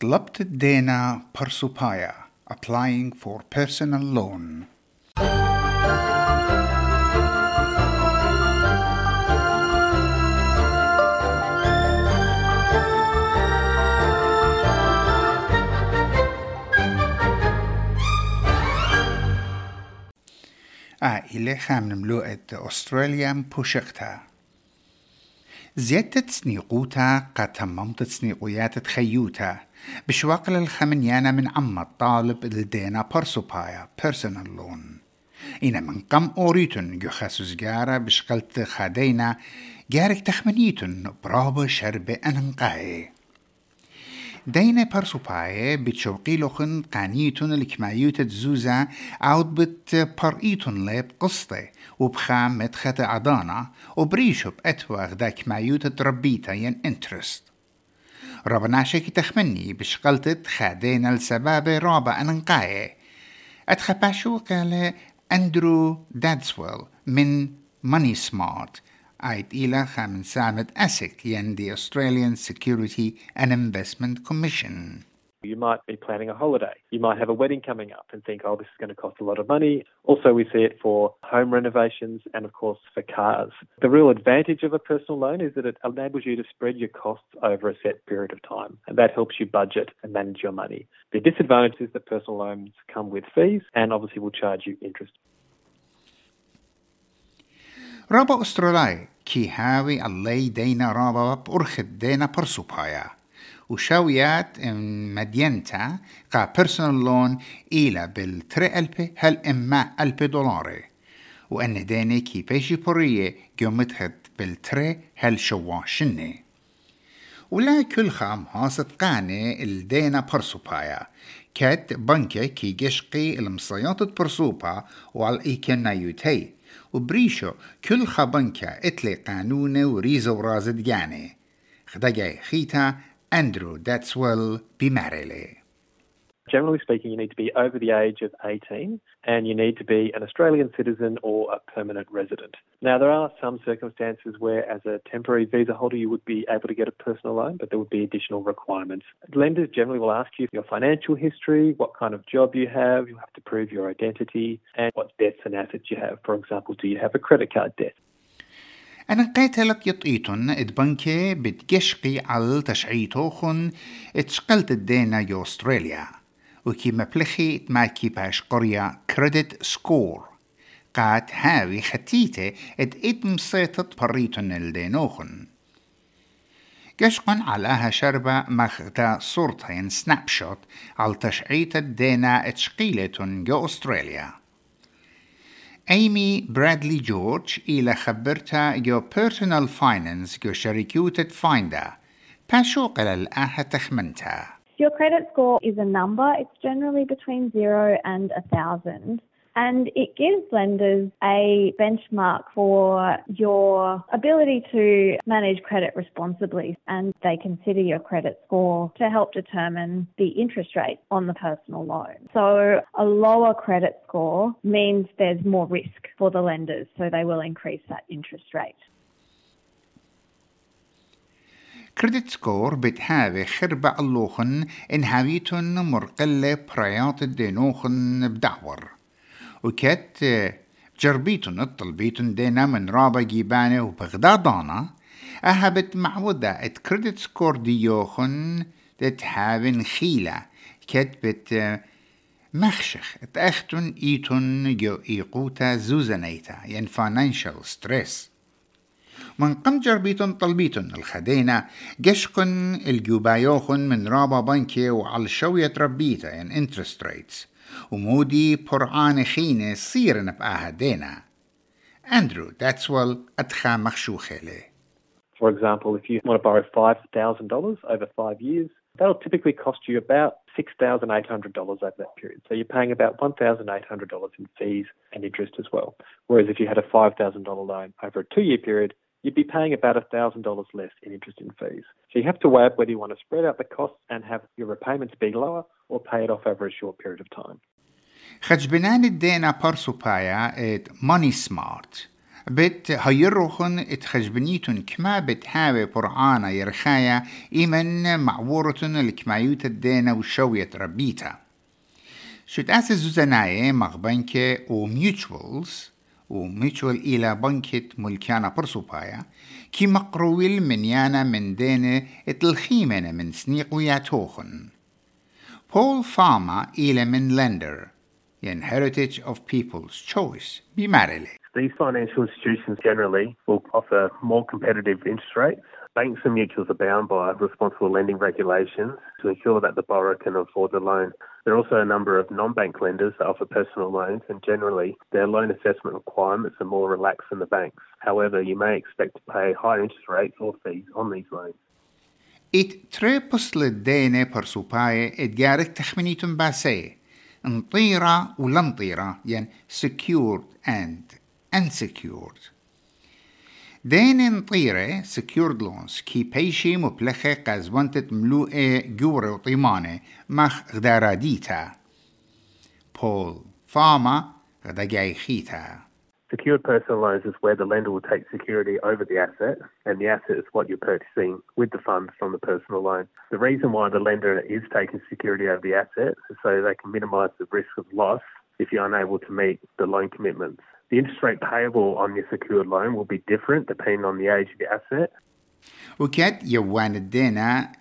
طلبت دينا برسوبايا applying for personal loan. عائلة خامن ملوءة أستراليا مبوشقتها زيادة سنيقوتا قد تممت سنيقويات تخيوتا بشواقل الخمنيانا من عم الطالب الدينا برسوبايا بيرسونال لون إنا من قم أوريتن يخاسو زجارة بشقلت خادينا جارك تخمنيتن برابو شرب أننقاي دينا برسوباي بتشوقي لخن قانيتون الكمايوت تزوزا عود بت برئيتون ليب قصتي وبخام متخت عدانا وبريشو بأتواغ دا كمايوت تربيتا ين انترست ربنا شكي تخمني بشقلت خادينا السباب رابع أننقاي أتخباشو قال أندرو دادسويل من ماني سمارت عيد إلى خامن سامد أسك ين the Australian Security and Investment Commission. You might be planning a holiday. You might have a wedding coming up and think, oh, this is going to cost a lot of money. Also, we see it for home renovations and, of course, for cars. The real advantage of a personal loan is that it enables you to spread your costs over a set period of time, and that helps you budget and manage your money. The disadvantage is that personal loans come with fees and obviously will charge you interest. رابا أسترالي كي هاوي اللي دينا رابا بأرخد دينا برسوبايا وشاويات مدينتا قا بيرسونال لون إلى بالتري ألبي هل إما ألبي دولاري. وأن ديني كي بيشي بورية جومتهد بالتري هل شواشني ولا كل خام هاست قاني الدينا برسوبايا. كات بنكة كي جشقي المصيات برسوبا والإيكنا يوتي وبريشو كل خبنكا إتلي قانون وريزو رازد جاني. خدقاي خيتا Andrew Datswell Pimarele. Generally speaking, you need to be over the age of 18 and you need to be an Australian citizen or a permanent resident. Now, there are some circumstances where, as a temporary visa holder, you would be able to get a personal loan, but there would be additional requirements. Lenders generally will ask you your financial history, what kind of job you have, you have to prove your identity, and what debts and assets you have. For example, do you have a credit card debt? أنا قيتلك يطيتن إدبنكي بتجشقي على تشعيتوخن اتشقلت الدينا يو أستراليا وكي مبلخي ماكي باش قرية كريدت سكور. قاد هاوي ختيتة اد إد مصيتت بريتن الدينوخن. قشقن علاها شربة مختا صورتين سناب شوت على تشعيت الدينا اتشقيلتن جو أستراليا ايمي برادلي جورج إلى خبرتا جو بيرسونال فاينانس جو شركيوتة فايندا باشوق للآها تخمنتا Your credit score is a number. It's generally between zero and a thousand. And it gives lenders a benchmark for your ability to manage credit responsibly. And they consider your credit score to help determine the interest rate on the personal loan. So a lower credit score means there's more risk for the lenders. So they will increase that interest rate. كريدت سكور بتهاوي خربع اللوخن إن هاويتن مرقلة بريات الدينوخن بدعور وكت جربيتن الطلبيتن دينا من رابا جيبانة وبغدادانا أهبت معودة إت كريدت سكور ديوخن تتهاون خيلة. كت بت مخشخ تأختن إيتن جو إيقوتا زوزنيتا ين فاينانشال ستريس من قم جربيتن طلبيتن الخدينة جشقن الجوبايوخن من رابا بنكي وعلى شوية ربيتا ين انترست ريتس ومودي برعان خينة صيرن بآها دينا أندرو داتسوال أدخى مخشوخة ليه For example, if you want to borrow $5,000 over five years, that'll typically cost you about $6,800 over that period. So you're paying about $1,800 in fees and interest as well. Whereas if you had a $5,000 loan over a two year period, you'd be paying about $1,000 less in interest and fees. So you have to weigh up whether you want to spread out the costs and have your repayments be lower or pay it off over a short period of time. خجبنان الدينا برسو بايا ات ماني سمارت بت هيروخن اتخجبنيتن كما بتهاوي برعانا يرخايا إيمن معورة الكمايوت الدينا وشوية ربيتا شد أسس زوزناية مغبنك وميوتشوالز وميوتشوال إلى بنكت ملكانا برسوبايا كي مقرويل من يانا من دينة اتلخيمنا من سنيق وياتوخن بول فاما إلى من لندر ين Heritage of People's Choice بمارلي These financial institutions generally will offer more competitive interest rates. Banks and mutuals are bound by responsible lending regulations to ensure that the borrower can afford the loan. There are also a number of non bank lenders that offer personal loans, and generally their loan assessment requirements are more relaxed than the banks. However, you may expect to pay higher interest rates or fees on these loans. It tre للدينة برسوباية اتجارك تخمينيتم باسية نطيرة ولم طيرة يعني secured and unsecured دين نطيرة secured loans كي بيشي مبلخة قازوانتت ملوءة جورة وطيمانة مخ غدارة ديتا بول فاما غدا جاي خيتا Secured personal loans is where the lender will take security over the asset, and the asset is what you're purchasing with the funds from the personal loan. The reason why the lender is taking security over the asset is so they can minimise the risk of loss if you're unable to meet the loan commitments. The interest rate payable on your secured loan will be different depending on the age of your asset. وكات يوان الدينا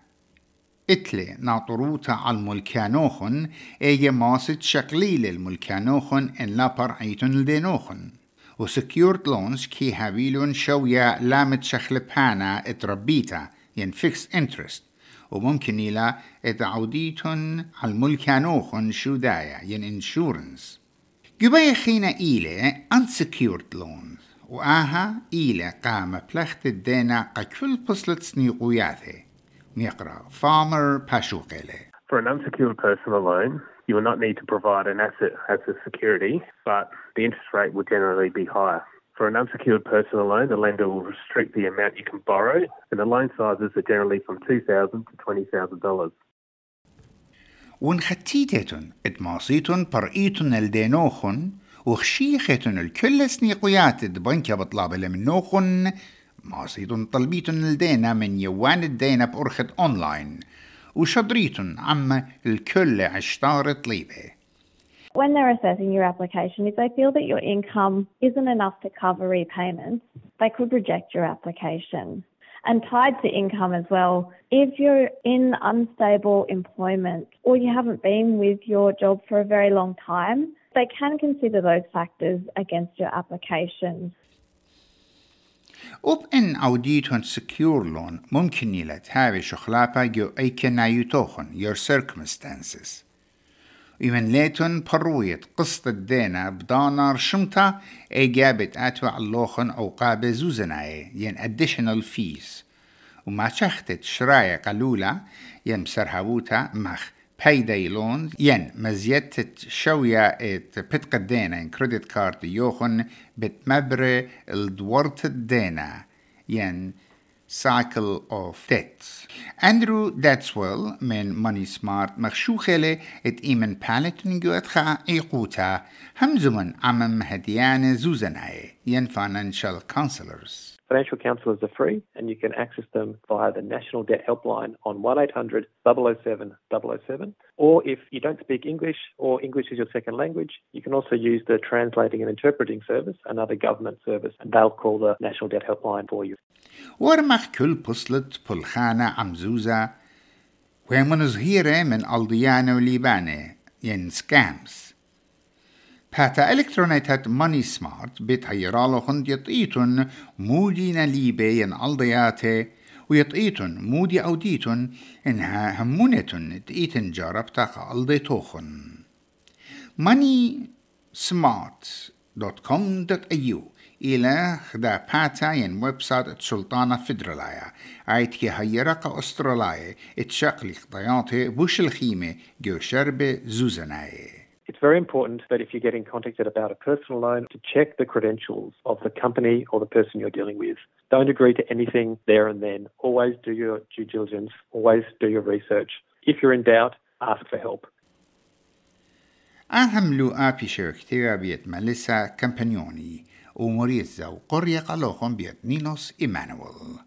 إتلي ناطروتا على الملكانوخن ايجا ماسد شقليل الملكانوخن إن لا برعيتن الدينوخن وسكيورت لونز كي هابيلون شويا لامت شخل بانا إتربيتا ين فيكس إنترست. وممكن إلى اتعوديتن على الملكانوخن شو دايا ين إنشورنس. جبايا خينا إيلة unsecured loans وآها إيلة قام بلخت الدينا كل بصلت سنيقوياته ميقرا فارمر باشوقيلة For an unsecured personal loan, you will not need to provide an asset as a security, but the interest rate will generally be higher. For an unsecured personal loan, the lender will restrict the amount you can borrow, and the loan sizes are generally from $2,000 to $20,000. ونختيتتن اتماصيتن برئيتن الدينوخن وخشيختن الكل سنيقويات بنكة بطلاب منوخن ماصيتن طلبيتن الدينا من يوان الدينا بأرخد أونلاين وشدريتن عم الكل عشتار طليبة When they're assessing your application, if they feel that your income isn't enough to cover repayments, they could reject your application. And tied to income as well, if you're in unstable employment or you haven't been with your job for a very long time, they can consider those factors against your application. وب ان اوديتون سكيور لون ممكن يلت هاوي شخلاپا جو اي كنايوتوخن your circumstances ومن ليتون برويت قصة الدينا بدانار شمتا اي جابت اتوع اللوخن أو قابة زوزناي ين additional fees وما شختت شراية قلولة ين مسرهبوتا مخ payday loans ين مزيت شوية إت بتقدينا إن كريدت كارد يوخن بتمبري الدورت الدينا. ين cycle of debts. Andrew Datswell من Money Smart مخشوخلة ات ايمن بالتن جواتخا ايقوتا همزمن عمم هديان زوزناي ين financial counselors. Financial counsellors are free and you can access them via the National Debt Helpline on 1800 007 007. Or if you don't speak English or English is your second language, you can also use the Translating and Interpreting Service, another government service, and they'll call the National Debt Helpline for you. ورمخ كل بصلة بلخانة عمزوزة ومن زهيرة من الضيانة وليبانة ين سكامز باتا الكترونيتات ماني سمارت بيت هيرالو خند يطيتن مودي نليبي ين الضياته ويطيتن مودي أوديتن إنها همونتن تئيتن جاربتا ألضيتوخن. money smart.com.au إلى خدا باتا ين ويب سايت سلطانة فدرلايا. عيت كي هيرقة أستراليا اتشقلي خضياتي بوش الخيمة جو شربة زوزناي It's very important that if you're getting contacted about a personal loan, to check the credentials of the company or the person you're dealing with. Don't agree to anything there and then. Always do your due diligence. Always do your research. If you're in doubt, ask for help. أهم لو آبي شركتي بيت ملسا كامبانيوني وموريتزا وقرية قلوخم بيت نينوس إيمانويل